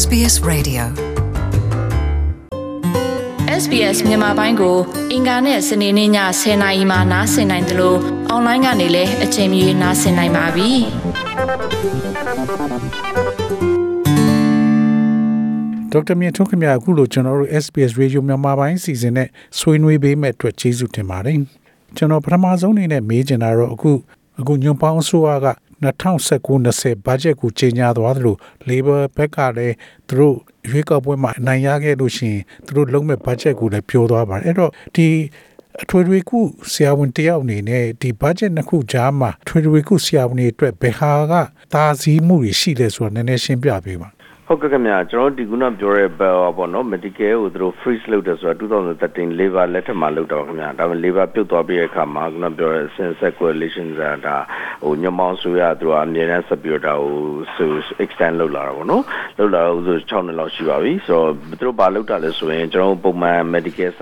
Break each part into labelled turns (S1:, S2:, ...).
S1: SBS Radio
S2: SBS မြန်မာပိုင်းကို အင်ကာနဲ့စနေနေ့ည10:00နာရီမှနားဆင်နိုင်တယ်လို့အွန်လိုင်းကနေလည်းအချိန်မီနားဆင်နိုင်ပါပြီ
S3: ဒေါက်တာမြင့်ထွန်းခင်ဗျာအခုလိုကျွန်တော်တို့ SBS Radio မြန်မာပိုင်းစီစဉ်နဲ့ဆွေးနွေးပေးမဲ့အတွက်ကျေးဇူးတင်ပါတယ်ကျွန်တော်ပထမဆုံးအနေနဲ့မေးချင်တာတော့အခု အခုညွန်ပေါင်းအစိုးရက2019-20ဘတ်ဂျက်ကိုကြေညာသွားသလို Labor ဘက်ကလည်းသူတို့ရွေးကောက်ပွဲမှာအနိုင်ရခဲ့လို့ရှိရင်သူတို့လုံးမဲ့ဘတ်ဂျက်ကိုလည်းပြောသွားပါတယ်အဲ့တော့ဒီအထွေထွေခုဆရာဝန်တယောက်အနေနဲ့ဒီဘတ်ဂျက်နှစ်ခုကြားမှာထွေထွေခုဆရာဝန်တွေအတွက်ဘယ်ဟာကတာစည်းမှုတွေရှိလဲဆိုတာနည်းနည်းရှင်းပြပေးပါ
S4: ဟုတ်ကဲ့ခင်ဗျာကျွန်တော်ဒီကုနာပြောရဲပေါ့နော် medical ကိုသူတို့ freeze လုပ်တယ်ဆိုတော့2013 labor လက်ထက်မှာလုပ်တော့ခင်ဗျာဒါပေမဲ့ labor ပြုတ်သွားပြီးတဲ့အခါမှာကုနာပြောရဲ sense coalition ဆိုတာဟိုညမောင်းဆိုရသူကအမြဲတမ်းဆက်ပြီးတော့ဟိုဆို extend လုပ်လာတာပေါ့နော်လုပ်လာတော့ဆို6နှစ်လောက်ရှိပါပြီဆိုတော့သူတို့ဘာလုပ်တာလဲဆိုရင်ကျွန်တော်ပုံမှန် medical စ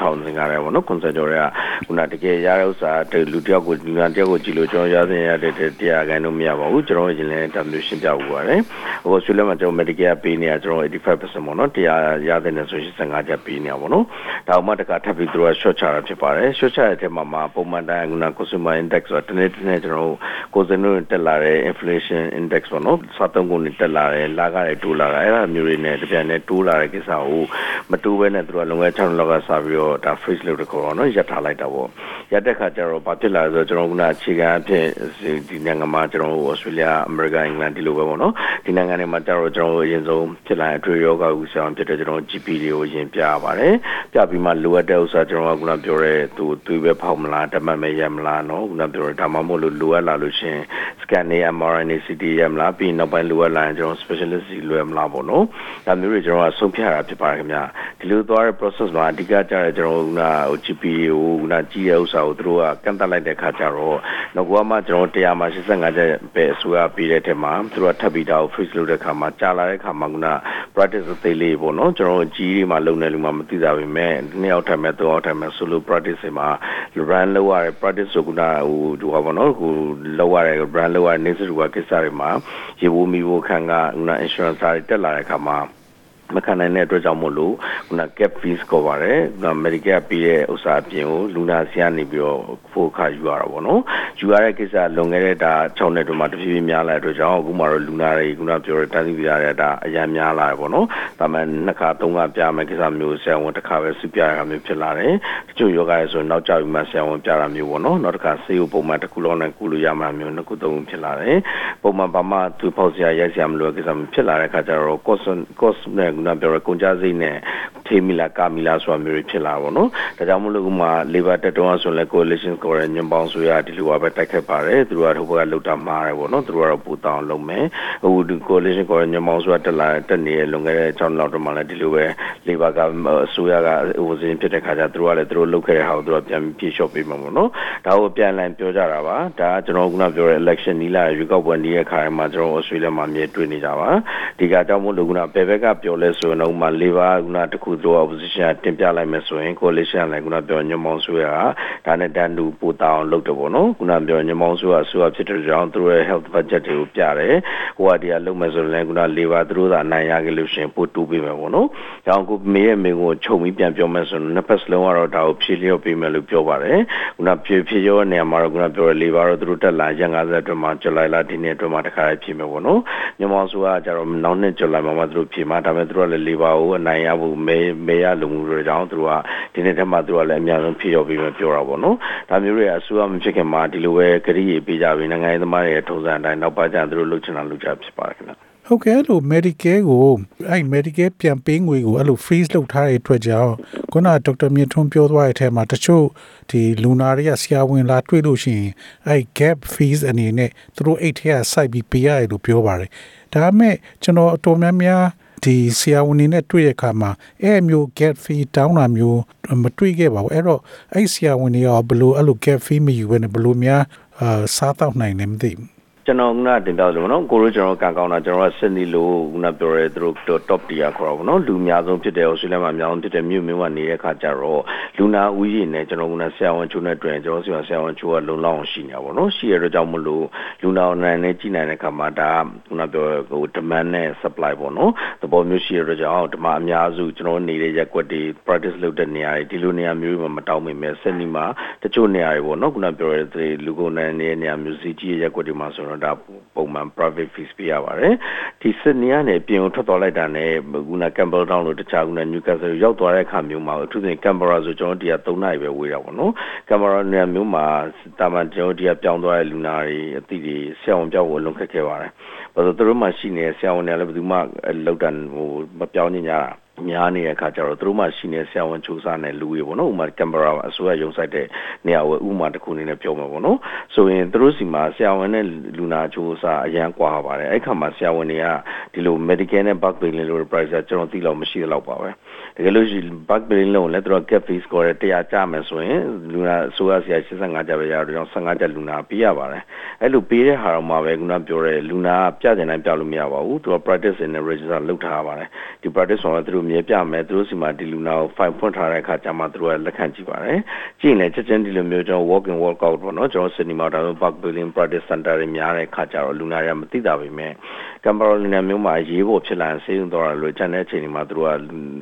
S4: ထောင်စင်ကြတယ်ပေါ့နော် concert ကြော်ရခုနတကယ်ရတဲ့ဥစ္စာလူတယောက်ကိုလူတယောက်ကိုကြည့်လို့ကျွန်တော်ရစင်ရတဲ့တရားခိုင်တော့မရပါဘူးကျွန်တော်ရင်လည်းတမျိုးရှင်းပြဖို့ပါတယ်ဟိုဆွေးနွေးမှာကျွန်တော် medical ပေးနေရကျွန်တော်85%ပေါ့နော်တရားရတဲ့နေဆို85ချက်ပေးနေရပေါ့နော်ဒါမှတကထပ်ပြီးသူက short ချတာဖြစ်ပါတယ် short ချတဲ့ထဲမှာမှာပုံမှန်တိုင်းက consumer index ဆိုတနေ့တနေ့ကျွန်တော်ကိုစနိုတက်လာတဲ့ inflation index ပေါ့နော်စားသုံးကုန်တွေတက်လာတယ်လာကတွေတိုးလာတာအဲ့ဒါမျိုးတွေနဲ့တပြန်နဲ့တိုးလာတဲ့ကိစ္စကိုမတိုးဘဲနဲ့သူကလုံငယ်6လောက်ကစပြီးတော့ဒါ freeze လုပ်တဲ့ခေါ်တော့နော်ရပ်ထားလိုက်တာပေါ့ရပ်တဲ့ခါကျတော့ဘာဖြစ်လာလဲဆိုတော့ကျွန်တော်ကအခြေခံအဖြစ်ဒီနိုင်ငံမှာကျွန်တော် Australia America England ဒီလိုပဲပေါ့နော်ဒီနိုင်ငံတွေမှာကျတော့ကျွန်တော်အရင်ဆုံးဖြစ်လာတဲ့အတွေ့ယောဂဥစ္စာဖြစ်တဲ့ကျွန်တော် GP တွေကိုရင်ပြရပါတယ်ပြပြီးမှလိုအပ်တဲ့ဥစ္စာကျွန်တော်ကခုနပြောရဲသူသွေးပဲဖောက်မလားတမတ်မဲရမလားနော်ခုနပြောရဲဒါမှမဟုတ်လို့လိုအပ်လာလို့ရှင် scan နဲ့ mRNA CT ရမလားပြီးနောက်ပိုင်းလိုအပ်လာရင်ကျွန်တော် specialist စီလွယ်မလားပေါ့နော်ဒါမျိုးတွေကျွန်တော်ကဆုံးဖြတ်ရတာဖြစ်ပါတယ်ခင်ဗျဒီလိုသွားတဲ့ process မှာအဓိကကျတဲ့ကျွန်တော်ကဟို GP ကိုခုနကြီးတဲ့ဥစ္စာကိုသူတို့ကကန့်တက်လိုက်တဲ့ခါကျတော့နောက်ကွာမှကျွန်တော်တရားမှာ85ကျပဲအစိုးရပြီးတဲ့ထက်မှာသူတို့ကထပ်ပြီးတော့ freeze လုပ်တဲ့ခါမှာကြာလာတဲ့ခါမှာခုန practice အသေးလေးပေါ့နော်ကျွန်တော်ကြီးတွေမှာလုံနေလူမှာမသိတာပဲမဲ့နှစ်ယောက်ထိုင်မဲ့သုံးယောက်ထိုင်မဲ့ solo practice တွေမှာ run လုပ်ရတဲ့ practice ဆိုခုနဟိုဒီဟာပေါ့နော်ဟိုလုပ်ရတဲ့ brand လုပ်ရတဲ့နေစတူကကိစ္စတွေမှာရေဘူးမီဘူးခံကခုန insurance တွေတက်လာတဲ့အခါမှာ မခံနိုင်တဲ့အတွက်ကြောင့်မို့လို့ခုန cap fees ကိုပါတယ်ခုန Medicare ပြီးတဲ့ဥစ္စာအပြင်ကိုလူနာစီကနေပြီးတော့ဖို့ခါယူရတာပေါ့နော်ယူရတဲ့ကိစ္စလွန်ခဲ့တဲ့ဒါ6နှစ်တွင်မှာတဖြည်းဖြည်းများလာတဲ့အတွက်ကြောင့်အခုမှတော့လူနာတွေခုနပြောတဲ့တန်းစီပြရတဲ့ဒါအရန်များလာတယ်ပေါ့နော်ဒါမှနှစ်ခါသုံးခါပြမယ်ကိစ္စမျိုးဆရာဝန်တစ်ခါပဲစုပြရတာမျိုးဖြစ်လာတယ်တချို့ယောဂရဲဆိုနောက်ကျပြီးမှဆရာဝန်ပြတာမျိုးပေါ့နော်နောက်တစ်ခါဆေးဥပုံမှန်တစ်ခုလုံးနဲ့ကုလို့ရမှာမျိုးနှစ်ခုသုံးဖြစ်လာတယ်ပုံမှန်ဘာမှသူဖောက်စရာရိုက်စရာမလိုကိစ္စမျိုးဖြစ်လာတဲ့အခါကျတော့ cost cost နဲ့ခုနပြောတဲ့ ကုန်ကြစိတ်နဲ့ ထေးမီလာကာမီလာဆိုတာမျိုးတွေဖြစ်လာပါတော့။ဒါကြောင့်မလို့ကမှ labor တက်တုံးဆိုလဲ coalition ကိုရညွန်ပေါင်းဆိုရဒီလိုပဲတိုက်ခတ်ပါတယ်။သူတို့ကဟိုဘက်ကလောက်တာမှားတယ်ပေါ့နော်။သူတို့ကတော့ပူတောင်းလုပ်မယ်။ဟိုဒီ coalition ကိုရညွန်ပေါင်းဆိုရတက်လာတက်နေလွန်ခဲ့တဲ့6လောက်တော့မှလည်းဒီလိုပဲ labor ကအစိုးရကဟိုစဉ်ဖြစ်တဲ့ခါကျသူတို့ကလည်းသူတို့လုပ်ခဲ့တဲ့ဟာကိုသူတို့ပြန်ဖြေလျှော့ပေးမှာပေါ့နော်။ဒါကိုပြန်လည်ပြောကြတာပါ။ဒါကကျွန်တော်ကပြောတဲ့ election နီးလာရွေးကောက်ပွဲနီးတဲ့ခါမှာကျွန်တော် Australia မှာမြဲတွေ့နေကြပါ။ဒီကကြောင့်မို့လို့ကဘယ်ဘက်ကပြောလဲဆိုရင်တော့မှ labor ကတခုတို့ opposition တင်ပြလိုက်မယ်ဆိုရင် coalition လည်းခုနပြောညမောင်ဆွေကဒါနဲ့တန်တူပိုတောင်းလုပ်တယ်ပေါ့နော်ခုနပြောညမောင်ဆွေကဆွေဖြစ်တဲ့ကြောင့်သူတို့ရဲ့ health budget တွေကိုပြတယ်ဟိုကတည်းကလုပ်မယ်ဆိုရင်လည်းခုန labor သူတို့သာနိုင်ရခဲ့လို့ရှိရင်ပိုတူပေးမယ်ပေါ့နော်ကြောင့်ကိုမေရဲ့မင်းကိုခြုံပြီးပြန်ပြောမယ်ဆိုရင်နှစ်ဖက်စလုံးကတော့ဒါကိုဖြည့်လျော့ပေးမယ်လို့ပြောပါတယ်ခုနဖြည့်ဖြည့်ရောနေရာမှာတော့ခုနပြောရ labor တော့သူတို့တက်လာရက်50အတွင်းမှာဇူလိုင်လဒီနေ့အတွင်းမှာတခါလေးဖြည့်မယ်ပေါ့နော်ညမောင်ဆွေကကျတော့နောက်နှစ်ဇူလိုင်မှာမှသူတို့ဖြည့်မှာဒါပေမဲ့သူတို့လည်း labor ကိုအနိုင်ရဖို့မဲမဲရလုံမှုတွေကြောင့်သူတို့ကဒီနေ့တည်းမှာသူတို့ကလည်းအများဆုံးဖြည့်ရောပြီးမှပြောတာပေါ့နော်ဒါမျိုးတွေအစိုးရမဖြစ်ခင်မှာဒီလိုပဲကြရည်ပေးကြပြီးနိုင်ငံရေးသမားတွေရဲ့ထုံးစံအတိုင်းနောက်ပါကြသူတို့လုပ်ချင်တာလုပ်ကြဖြစ်ပါတယ်ခင်ဗျ
S3: ဟုတ်ကဲ့လို့ Medicare ကိုအဲ့ Medicare ပြန်ပေးငွေကိုအဲ့လို freeze လုပ်ထားတဲ့အတွက်ကြောင့်ခုနဒေါက်တာမြင့်ထွန်းပြောသွားတဲ့အထက်မှာတချို့ဒီလူနာတွေကဆရာဝန်လာတွေ့လို့ရှိရင်အဲ့ gap fees အနေနဲ့သူတို့အိတ်ထဲကစိုက်ပြီးပေးရတယ်လို့ပြောပါတယ်ဒါပေမဲ့ကျွန်တော်အတော်များများ ဒီဆရာဝန်တွေနဲ့တွေ့ရခါမှာအဲ့မျိုး get fee တောင်းတာမျိုးမတွေ့ခဲ့ပါဘူးအဲ့တော့အဲ့ဆရာဝန်တွေရောဘလို့အဲ့လို get fee မယူဘဲနဲ့ဘလို့များအာစားတော့နိုင်နေမသိဘူး
S4: ကျွန်တော်ကတင်ပြလို့နော်ကိုရိုကျွန်တော်ကန်ကောင်းတာကျွန်တော်ကစစ်နီလိုခုနပြောရဲသူတို့ top tier ခေါ်တော့ဗောနော်လူအများဆုံးဖြစ်တဲ့ Australia မှာအများဆုံးဖြစ်တဲ့မြို့မြို့ကနေတဲ့ခါကျတော့လူနာဦးရေနဲ့ကျွန်တော်ကဆရာဝန်ချိုးနဲ့တွေ့ရင်ကျွန်တော်ဆီမှာဆရာဝန်ချိုးကလုံလောက်အောင်ရှိနေတာဗောနော်ရှိရတော့ကြောင့်မလို့လူနာနိုင်နဲ့ကြီးနိုင်တဲ့ခါမှာဒါခုနပြောဟို demand နဲ့ supply ဗောနော်သဘောမျိုးရှိရတော့ကြောင့်ဒီမှာအများစုကျွန်တော်နေတဲ့ရက်ွက်တွေ practice လုပ်တဲ့နေရာတွေဒီလိုနေရာမျိုးမှာမတောင်းမိမဲ့စစ်နီမှာတချို့နေရာတွေဗောနော်ခုနပြောရဲတဲ့လူကုန်နိုင်တဲ့နေရာမျိုးစီကြီးရက်ွက်တွေမှာဆိုတော့ဒါပုံမှန် private fees ပေးရပါတယ်ဒီစစ်နီကနေပြင်ထွက်သွားလိုက်တာနဲ့ခုန Campbelltown လို့တခြားခုန Newcastle ရောက်သွားတဲ့အခါမျိုးမှာအထူးသဖြင့် Canberra ဆိုကျွန်တော်တရား3နိုင်ပဲဝေးတာပေါ့နော် Canberra နေရာမျိုးမှာတာမန်ကျွန်တော်တရားပြောင်းသွားတဲ့လူနာတွေအသီးတွေဆရာဝန်ပြောက်ကိုလုံခက်ခဲ့ပါတယ်ဘာလို့သူတို့မှရှိနေတဲ့ဆရာဝန်တွေလည်းဘယ်သူမှလောက်တန်ဟိုမပြောင်းနေကြတာ များနေတဲ့အခါကျတော့သူတို့မှရှိနေဆရာဝန်ချိုးစားနေလူတွေပေါ့နော်ဥမာကင်မရာအစိုးရရုံဆိုင်တဲ့နေရာဝယ်ဥမာတစ်ခုအနေနဲ့ပြောမှာပေါ့နော်ဆိုရင်သူတို့စီမှာဆရာဝန်နဲ့လူနာချိုးစားအရန်ကွာပါတယ်အဲ့ခါမှာဆရာဝန်တွေကဒီလို medical နဲ့ back pain လို့ price ကျွန်တော်သိလို့မရှိတော့ပါပဲတကယ်လို့ရှိ back pain လုံးလည်းသူတို့ cap fees ကိုတရားကြမယ်ဆိုရင်လူနာအစိုးရဆရာ85ကျပ်ပဲရတော့ကျွန်တော်15ကျပ်လူနာပေးရပါတယ်အဲ့လိုပေးတဲ့ဟာတော့မှပဲခုနပြောတဲ့လူနာပြကျင်တိုင်းပြလို့မရပါဘူးသူက practice နဲ့ register လုပ်ထားပါတယ်ဒီ practice ဆိုတော့သူတို့မြဲပြမယ်သူတို့စီမှာဒီလူနာကို file ဖွင့်ထားတဲ့အခါကျမှသူတို့ကလက်ခံကြည့်ပါတယ်ကြည့်ရင်ချက်ချင်းဒီလိုမျိုးကျွန်တော် walk in walk out ပေါ့နော်ကျွန်တော် cinema ဒါဆို back building practice center တွေများတဲ့အခါကျတော့လူနာတွေကမသိတာပဲမြဲကမ်ဘရိုလီနာမျိုးမှာရေးဖို့ဖြစ်လာဆေးရုံတော်လို့ချန်တဲ့အချိန်ဒီမှာသူတို့က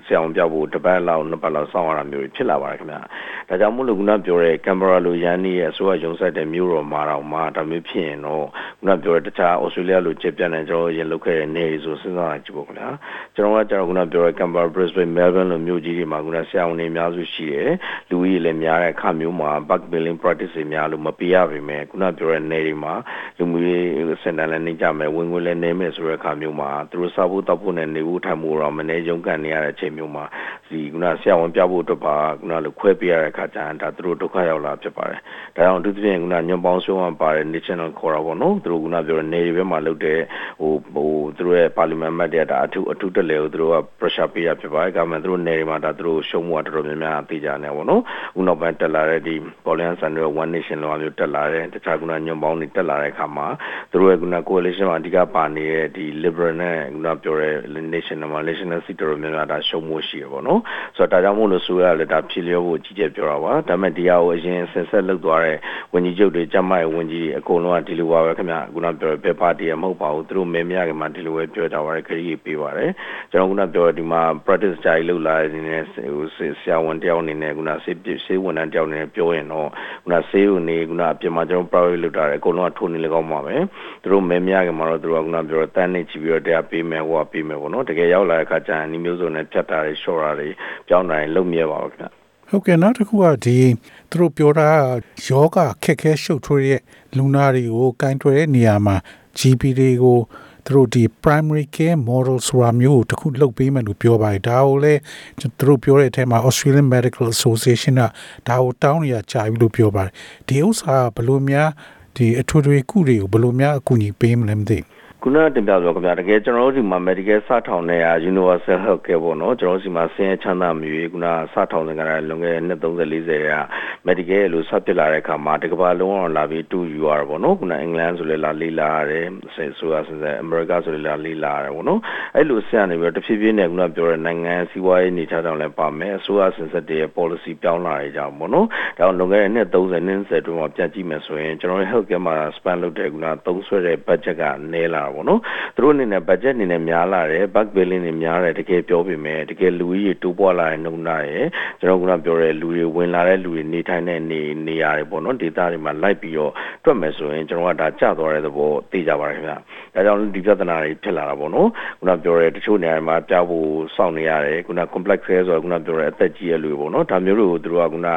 S4: ဆရာဝန်ပြောက်ဖို့တစ်ပတ်လောက်နှစ်ပတ်လောက်စောင့်ရတာမျိုးဖြစ်လာပါတယ်ခင်ဗျာဒါကြောင့်မို့လို့ခုနပြောတဲ့ကမ်ဘရာလိုရန်နီရဲ့အစိုးရရုံးဆက်တဲ့မျိုးတော်မှာတော့မှာဒါမျိုးဖြစ်ရင်တော့ခုနပြောတဲ့တခြားဩစတြေးလျလိုချက်ပြတ်နေကျွန်တော်ရင်လုပ်ခဲ့တဲ့နေဆိုစဉ်းစားကြည့်ဖို့ခင်ဗျာကျွန်တော်ကကျွန်တော်ခုနပြောတဲ့ကမ်ဘရာ Brisbane Melbourne လိုမျိုးကြီးတွေမှာခုနဆရာဝန်တွေအများစုရှိတယ်လူကြီးလည်းများတဲ့အခါမျိုးမှာ back billing practice တွေများလို့မပေးရပါမယ်ခုနပြောတဲ့နေတွေမှာလူမျိုးရေးစင်တန်လည်းနေကြမယ်ဝင်ငွေလည်းနေမယ်ဆိုတဲ့အခါမျိုးမှာသူတို့စားဖို့တောက်ဖို့နဲ့နေဖို့ထိုင်ဖို့တော့မနေရုံကန်နေရတဲ့အချိန်မျိုးမှာဒီခုနဆရာဝန်ပြဖို့အတွက်ပါခုနလိုခွဲပေးရတဲ့အခါကျရင်ဒါသူတို့ဒုက္ခရောက်လာဖြစ်ပါတယ်ဒါကြောင့်အထူးသဖြင့်ခုနညွန်ပေါင်းဆိုးမှပါတဲ့ national ခေါ်တာပေါ့နော်သူတို့ခုနပြောတဲ့နေတွေဘက်မှာလုပ်တဲ့ဟိုဟိုသူတို့ရဲ့ပါလီမန်မတ်တဲ့ဒါအထူးအထူးတက်လေကိုသူတို့က pressure ပေးရဖြစ်ပါတယ်ဒါမှမဟုတ်သူတို့နေတွေမှာဒါသူတို့ရှုံးမှုတော်တော်များများသိကြတယ်ပေါ့နော်ခုနောက်ပိုင်းတက်လာတဲ့ဒီ Polian Center One Nation လိုမျိုးတက်လာတဲ့တခြားခုနညွန်ပေါင်းတွေတက်လာတဲ့အခါမှာသူတို့ရဲ့ခုန coalition မှာအဓိကပါနေတဲ့ဒီ liberal နဲ့ခုနပြောတဲ့ national မှာ national seat တော်များများဒါရှုံးမှုရှိရပေါ့နော်ဆိုတော့ဒါကြောင့်မို့လို့ဆိုရလဲဒါဖြေလျောဖို့ကြီးကျယ်ပြောတာပါဒါပေမဲ့ဒီဟာကိုအရင်ဆက်ဆက်လုပ်သွားတဲ့ဝန်ကြီးချုပ်တွေကြမ်းမိုက်ဝန်ကြီးအကုန်လုံးကဒီလိုပါပဲခင်ဗျခုနပြောဘယ်ပါတီရမဟုတ်ပါဘူးသူတို့မဲမရခင်မှာဒီလိုပဲပြောကြပါရယ်ခရီးပေးပါတယ်ကျွန်တော်ခုနပြောဒီမှာ practice ကြိုင်လုပ်လာတဲ့နေဟိုဆရာဝန်တယောက်အနေနဲ့ခုနဆေးဆေးဝန်ထမ်းတယောက်အနေနဲ့ပြောရင်တော့ခုနဆေးဦးနေခုနအပြင်မှာကျွန်တော် private လုပ်တာတယ်အကုန်လုံးကထိုးနေလေကောင်းပါပဲသူတို့မဲမရခင်မှာတော့သူတို့ကခုနပြောတန်းနေကြည့်ပြီးတော့တရားပေးမယ်ဟိုကပေးမယ်ပေါ့နော်တကယ်ရောက်လာတဲ့အခါကျရင်ဒီမျိုးစုံနဲ့ဖြတ်တာတွေ short တာတွေပြောင်းတာတွေလုပ်မြဲပါဘူးခင်ဗျ
S3: ဟုတ်ကဲ့နောက်တစ်ခုကဒီသူတို့ပြောတာယောဂခက်ခဲရှုပ်ထွေးတဲ့လူနာတွေကိုကင်တွယ်တဲ့နေရာမှာ GP တွေကို သူတို့ဒီ primary care model ဆိုတာမျိုးတခုလုပ်ပေးမယ်လို့ပြောပါတယ်ဒါကိုလည်းသူတို့ပြောတဲ့အထက်မှာ Australian Medical Association ကဒါကိုတောင်းနေရကြာပြီလို့ပြောပါတယ်ဒီဥစ္စာဘယ်လိုများဒီအထွေထွေကုတွေကိုဘယ်လိုများအကူအညီပေးမလဲမသိဘူး
S4: ခုနတင်ပြဆိုခင်ဗျာတကယ်ကျွန်တော်တို့ဒီမှာ medical စထောင်နေရ universal health care ပေါ့နော်ကျွန်တော်တို့ဒီမှာဆင်းရဲချမ်းသာမျိုးခုနစထောင်နေကြတဲ့လွန်ခဲ့တဲ့နှစ်30 40ရာ medical လို့ဆက်ပြလာတဲ့အခါမှာတကဘာလုံးအောင်လာပြီးတူယူရတာပေါ့နော်ခုနအင်္ဂလန်ဆိုလည်းလာလေးလာရတယ်ဆယ်ဆိုရဆယ်အမေရိကဆိုလည်းလာလေးလာရတယ်ပေါ့နော်အဲ့လိုဆက်နေပြီးတော့တဖြည်းဖြည်းနဲ့ခုနပြောတဲ့နိုင်ငံစီးပွားရေးနေချတောင်လည်းပါမယ်အစိုးရစင်စက်တွေရဲ့ policy ပြောင်းလာရကြပေါ့နော်ဒါလွန်ခဲ့တဲ့နှစ်30နှစ်30တွင်းမှာပြန်ကြည့်မယ်ဆိုရင်ကျွန်တော်တို့ health care မှာ spend လုပ်တဲ့ခုနသုံးဆွဲတဲ့ budget ကနည်းလာပေါ့နော်သူတို့အနေနဲ့ budget အနေနဲ့များလာတယ် back billing တွေများတယ်တကယ်ပြောပေမဲ့တကယ်လူကြီးတိုးပွားလာတဲ့နှုန်းသားရယ်ကျွန်တော်ကပြောတဲ့လူတွေဝင်လာတဲ့လူတွေနေထိုင်တဲ့နေနေရာတွေပေါ့နော်ဒေသတွေမှာလိုက်ပြီးတော့တွက်မယ်ဆိုရင်ကျွန်တော်ကဒါကျသွားတဲ့သဘောသိကြပါတယ်ခင်ဗျဒါကြောင့်ဒီပြဿနာတွေဖြစ်လာတာပေါ့နော်ခုနပြောတဲ့တချို့နေရာမှာပြောက်ဖို့စောင့်နေရတယ်ခုန complex care ဆိုတော့ခုနပြောတဲ့အသက်ကြီးရဲ့လူပေါ့နော်ဒါမျိုးတွေကိုသူတို့ကခုန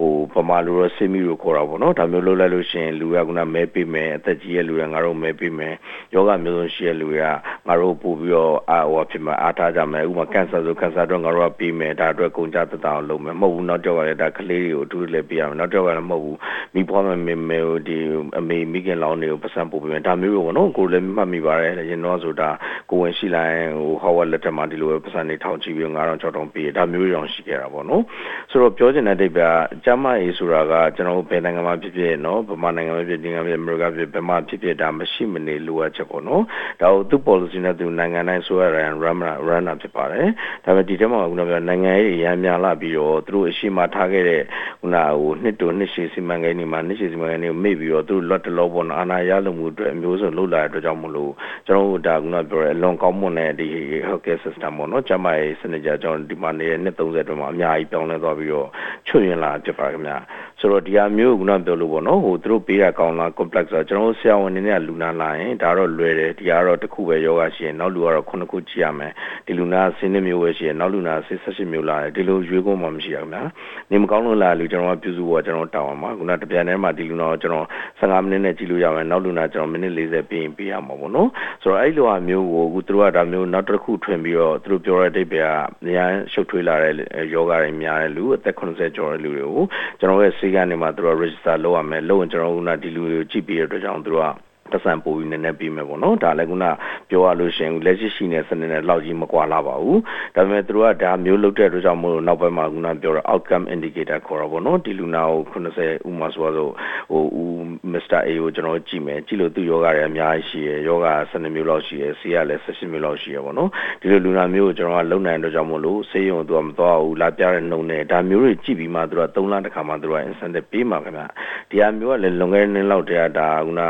S4: ဟိုပမာလိုတော့ဆေးမီကိုခေါ်တာပေါ့နော်ဒါမျိုးလုပ်လိုက်လို့ရှိရင်လူကခုနမဲပေးမယ်အသက်ကြီးရဲ့လူကငါတို့မဲပေးမယ်ယောဂမျိုးစုံရှိတဲ့လူတွေကငါတို့ပို့ပြီးတော့အာဟောဖြစ်မှာအားထားကြမယ်ဥပမာကင်ဆာဆိုကင်ဆာတော့ငါတို့ကပြီးမယ်ဒါအတွက်ကုန်ကြတတအောင်လုပ်မယ်မဟုတ်ဘူးနောက်ကြောက်ကလည်းဒါကလေးတွေကိုအထူးလည်းပြရမယ်နောက်ကြောက်ကလည်းမဟုတ်ဘူးမိဘမမေမေဒီအမေမိခင်လောင်းတွေကိုပတ်စံပို့ပေးမယ်ဒါမျိုးပေါ့နော်ကိုလည်းမှတ်မိပါတယ်ရင်တော့ဆိုတာကိုဝင်ရှိလိုက်ဟိုဟောဝက်လက်ထက်မှာဒီလိုပဲပတ်စံတွေထောင်ချီပြီး9000 6000ပေးဒါမျိုးတွေအောင်ရှိခဲ့တာပေါ့နော်ဆိုတော့ပြောချင်တဲ့တိတ်ပြကျမရေးဆိုတာကကျွန်တော်ဘယ်နိုင်ငံမှာဖြစ်ဖြစ်နော်ဗမာနိုင်ငံမှာဖြစ်ဒီနိုင်ငံဖြစ်အမေရိကဖြစ်ဘယ်မှာဖြစ်ဖြစ်ဒါမရှိမနေလိုအပ်ချက်ပေါ့နော်ဒါကိုသူ policy နဲ့သူနိုင်ငံတိုင်းဆိုရတဲ့ run run တာဖြစ်ပါတယ်ဒါပေမဲ့ဒီထဲမှာခုနကပြောနိုင်ငံရေးရမ်းများလာပြီးတော့သူတို့အရှိမထားခဲ့တဲ့ခုနဟိုနှစ်တိုနှစ်ရှည်စီမံကိန်းတွေမှာနှစ်ရှည်စီမံကိန်းတွေကိုမေ့ပြီးတော့သူတို့လွတ်တလောပေါ်အာဏာရလုံမှုအတွက်အမျိုးစုံလှုပ်လာတဲ့အတွက်ကြောင့်မလို့ကျွန်တော်တို့ဒါခုနပြောရဲအလွန်ကောင်းမွန်တဲ့ဒီ healthcare system ပေါ့နော်ကျန်းမာရေးစနစ်ကြကျွန်တော်ဒီမှာနေတဲ့နှစ်30အတွင်းမှာအများကြီးပြောင်းလဲသွားပြီးတော့ချွတ်ရင်လာဖြစ်ပါခင်ဗျာဆိုတော့ဒီဟာမျိုးကခုနပြောလို့ပေါ့နော်ဟိုသူတို့ပေးတာကောင်းလား complex ဆိုတော့ကျွန်တော်တို့ဆရာဝန်တွေနဲ့လူနာလာရင်ဒါတော့လွယ်တယ်ဒီကတော့တစ်ခုပဲယောဂရှိရင်နောက်လူကတော့ခုနှစ်ခုကြည့်ရမယ်ဒီလူနာဆင်းနေမျိုးပဲရှိရင်နောက်လူနာဆင်း18မျိုးလာတယ်ဒီလိုရွေးကုန်မှမရှိရခင်ဗျာနေမကောင်းလို့လာလူကျွန်တော်ကပြုစုဖို့ကျွန်တော်တောင်းအောင်ပါခုနတပြန်ထဲမှာဒီလူနာကိုကျွန်တော်15မိနစ်နဲ့ကြည့်လို့ရမယ်နောက်လူနာကျွန်တော်မိနစ်40ပြီးရင်ပေးရမှာပေါ့နော်ဆိုတော့အဲ့လိုဟာမျိုးကိုအခုသူတို့ကဒါမျိုးနောက်တစ်ခုထွင်ပြီးတော့သူတို့ပြောတဲ့အတိတ်ပဲကအများရှုပ်ထွေးလာတဲ့ယောဂတွေများတဲ့လူအသက်80ကျော်တဲ့လူတွေကိုကျွန်တော်ရဲ့ဆေးကနေမှသူတို့ register လုပ်ရမယ်လုပ်ရင်ကျွန်တော်ကဒီလူတွေကိုကြည့်ပြီးတဲ့အတွက်ကြောင့်သူတို့က တဆန်ပို့ပြီးနည်းနည်းပြီးမယ်ပေါ့နော်ဒါလည်းခုနပြောရလို့ရှိရင်လက်ရှိရှိနေတဲ့စနစ်နဲ့လောက်ကြီးမကွာလာပါဘူးဒါပေမဲ့သူတို့ကဒါမျိုးလုပ်တဲ့အတွက်ကြောင့်မို့လို့နောက်ပိုင်းမှာခုနပြောတဲ့ outcome indicator ခေါ်တာပေါ့နော်ဒီလူနာကို90ဥမာဆိုတော့ဟိုဦး Mr. A ကိုကျွန်တော်ကြည့်မယ်ကြည့်လို့သူယောဂတွေအများကြီးရှိရယ်ယောဂ12မျိုးလောက်ရှိရယ်ဆေးကလည်း18မျိုးလောက်ရှိရယ်ပေါ့နော်ဒီလိုလူနာမျိုးကိုကျွန်တော်ကလုံနိုင်တဲ့အတွက်ကြောင့်မို့လို့ဆေးရုံသူကမသွားဘူးလာပြတဲ့နှုံနဲ့ဒါမျိုးတွေကြည့်ပြီးမှသူက3လတစ်ခါမှသူက incentive ပေးမှာခင်ဗျဒီဟာမျိုးကလည်းလွန်ခဲ့တဲ့နှစ်လောက်တည်းကဒါခုန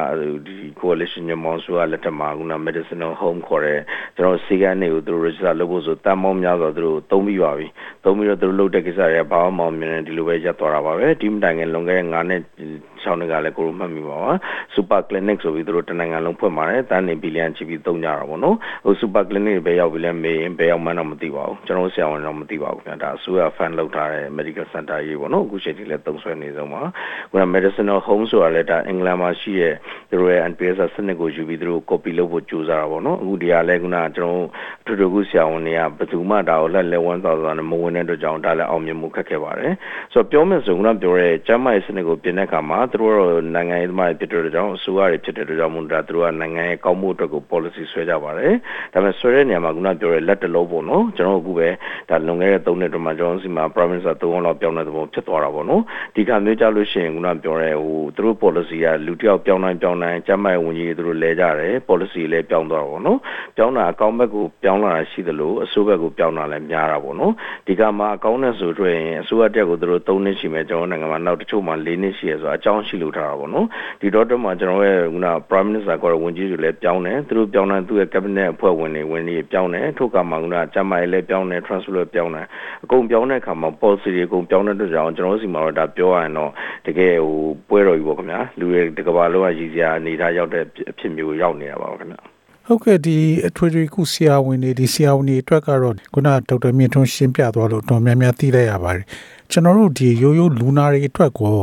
S4: ဒီ coalition ညမောင်စုကလက်ထက်မှာခုန medicinal home ခေါ်တဲ့ကျွန်တော်စီကန်းတွေကိုသူတို့ register လုပ်ဖို့ဆိုတန်မောင်းများစွာသူတို့သုံးပြီးပါပြီသုံးပြီးတော့သူတို့လုပ်တဲ့ကိစ္စတွေကဘာမှမအောင်မြင်နေဒီလိုပဲရပ်သွားတာပါပဲဒီမတိုင်ခင်လွန်ခဲ့တဲ့9နှစ် 6နှစ်ကလည်းကိုလိုမှတ်မိပါပါ super clinic ဆိုပြီးသူတို့တနိုင်ငံလုံးဖွင့်ပါတယ်တန်းနေဘီလီယံချီပြီးသုံးကြတာပေါ့နော်ဟို super clinic ပဲရောက်ပြီလဲမေးရင်ဘယ်ရောက်မှန်းတော့မသိပါဘူးကျွန်တော်ဆရာဝန်တော့မသိပါဘူးခင်ဗျာဒါအစိုးရ fund လုပ်ထားတဲ့ medical center ကြီးပေါ့နော်အခုချိန်ထိလည်းသုံးဆွဲနေဆုံးပါခုန medicinal home ဆိုတာလည်းဒါအင်္ဂလန်မှာရှိရဲ့သူတို့ရဲ့ NPS စနစ်ကိုယူပြီးသူတို့ copy လုပ်ဖို့ကြိုးစားတာပေါ့နော်အခုဒီဟာလဲခုနကျွန်တော်ထူထူကူဆရာဝန်တွေကဘယ်သူမှဒါကိုလက်လက်ဝန်းသွားသွားနဲ့မဝင်တဲ့အတွက်ကြောင့်ဒါလည်းအောင်မြင်မှုခက်ခဲ့ပါတယ်ဆိုတော့ပြောမယ်ဆိုခုနပြောရဲကျန်းမာရေးစနစ်ကိုပြင်တဲ့အခါမှာသူတို့တော့နိုင်ငံရေးသမားတွေဖြစ်တဲ့ကြောင့်အစိုးရတွေဖြစ်တဲ့ကြောင့်မို့ဒါသူတို့ကနိုင်ငံရဲ့ကောင်းမှုအတွက်ကို policy ဆွဲကြပါတယ်ဒါပေမဲ့ဆွဲတဲ့နေရာမှာခုနပြောရဲလက်တလုံးပေါ့နော်ကျွန်တော်အခုပဲဒါလွန်ခဲ့တဲ့3နှစ်တည်းမှာကျွန်တော်စီမှာ prime minister 3လောက်ပြောင်းတဲ့သဘောဖြစ်သွားတာပေါ့နော်ဒီကမျိုးကြလို့ရှိရင်ခုနပြောရဲဟိုသူတို့ policy ကလူတယောက်ပြောင်းတိုင်းပြောင်းတိုင်းကျန်းမာရေးဝန်ကြီးသူတို့လဲကြတယ် policy လည်းပြောင်းသွားတာပေါ့နော်ပြောင်းတာအကောင့်ဘက်ကိုပြောင်းလာတာရှိသလိုအစိုးဘက်ကိုပြောင်းလာလည်းများတာပေါ့နော်ဒီကမှာအကောင့်နဲ့ဆိုတွေ့ရင်အစိုးရတက်ကိုသူတို့3နှစ်ရှိမယ်ကျွန်တော်နိုင်ငံမှာနောက်တချို့မှာ4နှစ်ရှိရဆိုအကြောင်းရှိလို့ထားတာပေါ့နော်ဒီတော့တော့မှကျွန်တော်ရဲ့ခုန prime minister ကဝန်ကြီးတွေလည်းပြောင်းတယ်သူတို့ပြောင်းတယ်သူ့ရဲ့ cabinet အဖွဲ့ဝင်တွေဝင်တွေပြောင်းတယ်ထို့ကမှခုနကျန်းမာရေးလည်းပြောင်းတယ် transfer လည်းပြောင်းတယ်အကုန်ပြောင်းတဲ့အခါမှာ policy တွေအကုန်ပြောင်းတဲ့အတွက်ကြောင့်ကျွန်တော်တို့စီမှာတော့ဒါပြောရရင်တော့တကယ်ဟိုပွဲတော်ကြီးပေါ့ခင်ဗျာလူတွေတကဘာလုံးကရည်စရာအနေထားရောက်တဲ့အဖြစ်မျိုးရောက်နေတာပါခင်ဗျာ
S3: ဟုတ်ကဲ့ဒီအထွေထွေခုဆရာဝန်တွေဒီဆရာဝန်တွေအတွက်ကတော့ခုနဒေါက်တာမြင့်ထွန်းရှင်းပြသွားလို့တော်များများသိလိုက်ရပါတယ်ကျွန်တော်တို့ဒီရိုးရိုးလူနာတွေအတွက်ကို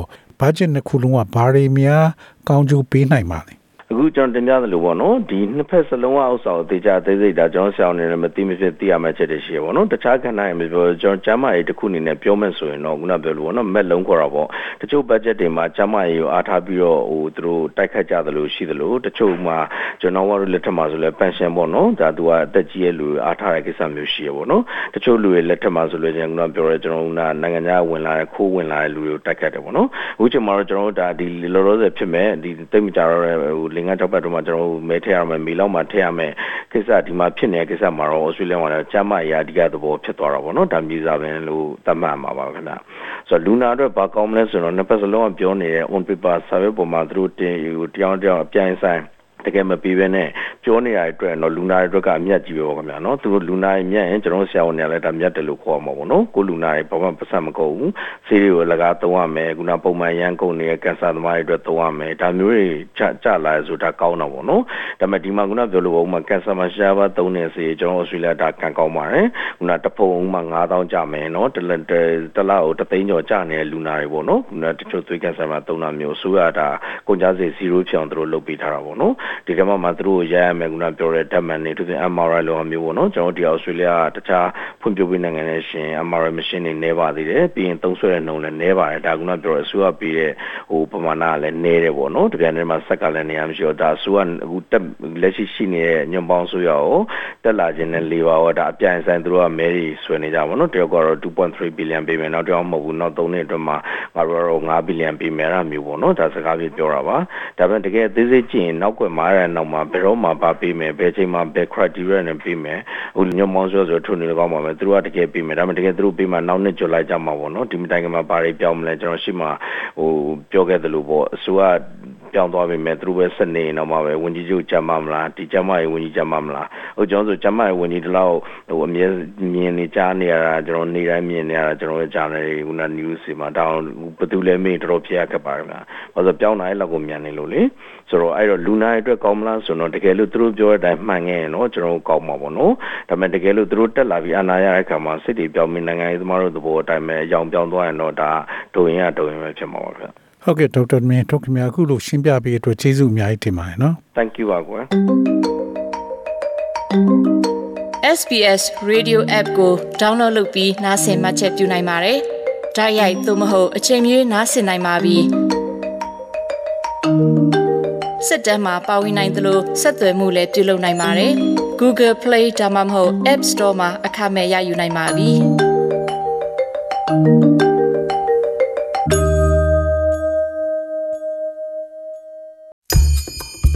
S3: ဘတ်ဂျက်နှစ်ခုလုံးကဘာတွေများကောင်းကျိုးပေးနိုင်ပါလဲ
S4: အခုကျွန်တော်တင်ပြသလိုပေါ့နော်ဒီနှစ်ဖက်စလုံးအဥစ္စာကိုတေချာသေးစိတ်ဒါကျွန်တော်ဆရာအနေနဲ့မသိမဖြစ်သိရမယ့်ချက်တွေရှိရပေါ့နော်တခြားခဏရမပြောကျွန်တော်ကျမ်းမာရေးတစ်ခုအနေနဲ့ပြောမယ်ဆိုရင်တော့ခုနပြောလို့ပေါ့နော်မက်လုံးခေါ်တာပေါ့တချို့ budget တွေမှာကျမ်းမာရေးကိုအားထားပြီးတော့ဟိုသူတို့တိုက်ခတ်ကြသလိုရှိသလိုတချို့မှာကျွန်တော်တို့လက်ထက်မှာဆိုလဲ pension ပေါ့နော်ဒါသူကအသက်ကြီးရဲ့လူအားထားတဲ့ကိစ္စမျိုးရှိရပေါ့နော်တချို့လူတွေလက်ထက်မှာဆိုလို့ကျွန်တော်ပြောရဲကျွန်တော်ကနိုင်ငံခြားဝင်လာတဲ့ခိုးဝင်လာတဲ့လူတွေကိုတိုက်ခတ်တယ်ပေါ့နော်အခုချိန်မှာတော့ကျွန်တော်တို့ဒါဒီလောလောဆယ်ဖြစ်မဲ့ဒီတိတ်မကြတော့ဟိုလင်္ကာတောက်ပတ်တော့မှကျွန်တော်တို့မဲထည့်ရမယ်မေလောက်မှထည့်ရမယ်ကိစ္စဒီမှာဖြစ်နေတဲ့ကိစ္စမှာတော့ဩစတြေးလျမှာလည်းကျမရာအဓိကသဘောဖြစ်သွားတာပေါ့နော်ဒါမျိုးစားပဲလို့သတ်မှတ်မှာပါခင်ဗျဆိုတော့လူနာအတွက်ဘာကောင်းမလဲဆိုတော့နှစ်ပတ်စလုံးကပြောနေတဲ့ on paper survey ပေါ်မှာသူတို့တင်ဟိုတယောက်တယောက်အပြိုင်ဆိုင် တကယ်မပြီးပဲနဲ့ပြောနေရတဲ့အတွက်တော့လူနာတွေအတွက်ကအမြတ်ကြီးပဲပေါ့ခင်ဗျာနော်သူတို့လူနာတွေမြတ်ရင်ကျွန်တော်ဆရာဝန်တွေကလည်းဒါမြတ်တယ်လို့ခေါ်မှာပေါ့နော်ကိုလူနာတွေဘာမှပတ်သက်မကုန်ဘူးဆေးတွေကိုလကားသုံးရမယ်ခုနပုံမှန်ရန်ကုန်နေတဲ့ကင်ဆာသမားတွေအတွက်သုံးရမယ်ဒါမျိုးတွေကြကြလာဆိုတာကောင်းတော့ပေါ့နော်ဒါပေမဲ့ဒီမှာခုနပြောလို့ပေါ့ဥမာကင်ဆာမှာရှားပါသုံးနေစေကျွန်တော်ဩစတြေးလျဒါကန်ကောင်းပါတယ်ခုနတဖုံဥမာ9000ကျမယ်နော်တလတလားကိုတသိန်းကျော်ကျနေတဲ့လူနာတွေပေါ့နော်ခုနတချို့သွေးကင်ဆာမှာသုံးတာမျိုးဆိုရတာကုန်ကြစေ0ဖြစ်အောင်သူတို့လုပ်ပေးထားတာပေါ့နော်ဒီကမှမှသူတို့ရန်ရမယ်ခုနပြောတဲ့ဓာတ်မှန်တွေသူက MRI လိုမျိုးပေါ့နော်ကျွန်တော်ဒီအော်စတြေးလျကတခြားဖွံ့ဖြိုးပြီးနိုင်ငံတွေရှင် MRI machine တွေနေပါသေးတယ်ပြီးရင်သုံးဆွဲတဲ့နှုန်းလည်းနေပါတယ်ဒါခုနပြောတဲ့အစိုးရပြီးတဲ့ဟိုပမာဏကလည်းနေတယ်ပေါ့နော်တပြန်ထဲမှာဆက်ကလည်းနေရမရှိတော့ဒါအစိုးရအခုတက်လက်ရှိရှိနေတဲ့ညွန်ပေါင်းဆိုရကိုတက်လာခြင်းနဲ့လေးပါတော့ဒါအပြိုင်ဆိုင်သူတို့ကမဲရီဆွဲနေကြပါတော့တယောက်ကတော့2.3 billion ပေးမယ်နောက်တစ်ယောက်မဟုတ်ဘူးနောက်3နှစ်အတွင်းမှာငါတို့ကတော့5 billion ပေးမယ်အဲ့မျိုးပေါ့နော်ဒါစကားပြေပြောတာပါဒါပေမဲ့တကယ်အသေးစိတ်ကြည့်ရင်နောက်ွယ်မှာတဲ့နောက်မှာဘယ်တော့မှပါပေးမယ်ဘယ်ချိန်မှာဘယ် criteria နဲ့ပေးမယ်ဟိုညွန်ပေါင်းဆိုဆိုထုံနေကောင်းပါမယ်သူတို့ကတကယ်ပေးမယ်ဒါပေမဲ့တကယ်သူတို့ပေးမှနောက်နှစ်ကြလိုက်ကြမှာပေါ့နော်ဒီမတိုင်ခင်မှာဘာတွေပြောင်းမလဲကျွန်တော်ရှိမှဟိုပြောခဲ့သလိုပေါ့အစိုးရ ပြောင်းသွားပြီမဲ့သူတို့ပဲစနေတော့မှပဲဝင်ကြီးချုပ်ကြမ်းမမလားဒီကြမ်းမရေးဝင်ကြီးကြမ်းမမလားဟိုကျွန်တော်ဆိုကြမ်းမရေးဝင်ကြီးတလောက်ဟိုအမြဲမြင်နေကြားနေရတာကျွန်တော်နေတိုင်းမြင်နေရတာကျွန်တော်ကြားနေခုန news တွေမှာတောင်းဘယ်သူလဲမေးတော်တော်ဖြစ်ရခဲ့ပါလားဘာလို့ပြောင်းနိုင်လောက်ကိုမြန်နေလို့လေဆိုတော့အဲ့တော့လူနာအတွက်ကောင်းမလားဆိုတော့တကယ်လို့သူတို့ပြောတဲ့အတိုင်းမှန်ခဲ့ရင်တော့ကျွန်တော်ကောင်းမှာပေါ့နော်ဒါပေမဲ့တကယ်လို့သူတို့တက်လာပြီးအနာရတဲ့အခါမှာစစ်တွေပြောင်းပြီးနိုင်ငံရေးသမားတို့သဘောအတိုင်းပဲအကြောင်းပြောင်းသွားရင်တော့ဒါဒုံရင်ကဒုံရင်ပဲဖြစ်မှာပါဗျ
S3: ဟုတ်ကဲ့ဒေါက်တာမင်းထုတ်ခင်ဗျာအခုလို့ရှင်းပြပေးအတွက်ကျေးဇူးအများကြီးတင်ပါတယ်နော်
S4: Thank you ပါကွာ
S2: SBS Radio App ကို download လုပ်ပြီးနားဆင်မှတ်ချက်ပြုနိုင်ပါတယ်။ဒါရိုက်သို့မဟုတ်အချိန်မီနားဆင်နိုင်ပါပြီ။စစ်တမ်းမှာပါဝင်နိုင်သလိုဆက်သွယ်မှုလည်းပြုလုပ်နိုင်ပါတယ်။ Google Play ဒါမှမဟုတ် App Store မှာအခမဲ့ရယူနိုင်ပါပြီ။